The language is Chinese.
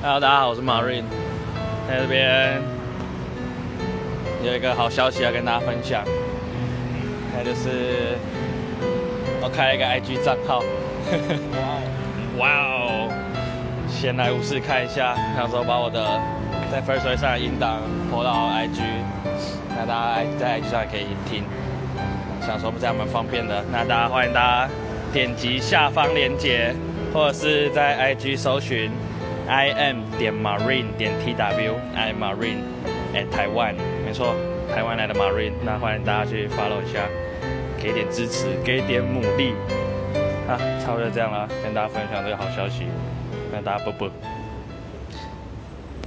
Hello，大家好，我是 Marine，在这边有一个好消息要跟大家分享，那就是我开了一个 IG 账号，哇哦，闲来无事看一下，想说把我的在 First Way 上的音档播到 IG，那大家在 IG 上也可以听，想说不这样蛮方便的，那大家欢迎大家点击下方链接，或者是在 IG 搜寻。I am 点 Marine 点 T W，I Marine at 台湾，没错，台湾来的 Marine，那欢迎大家去 follow 一下，给点支持，给点努力，啊，差不多这样啦，跟大家分享这个好消息，跟大家啵啵。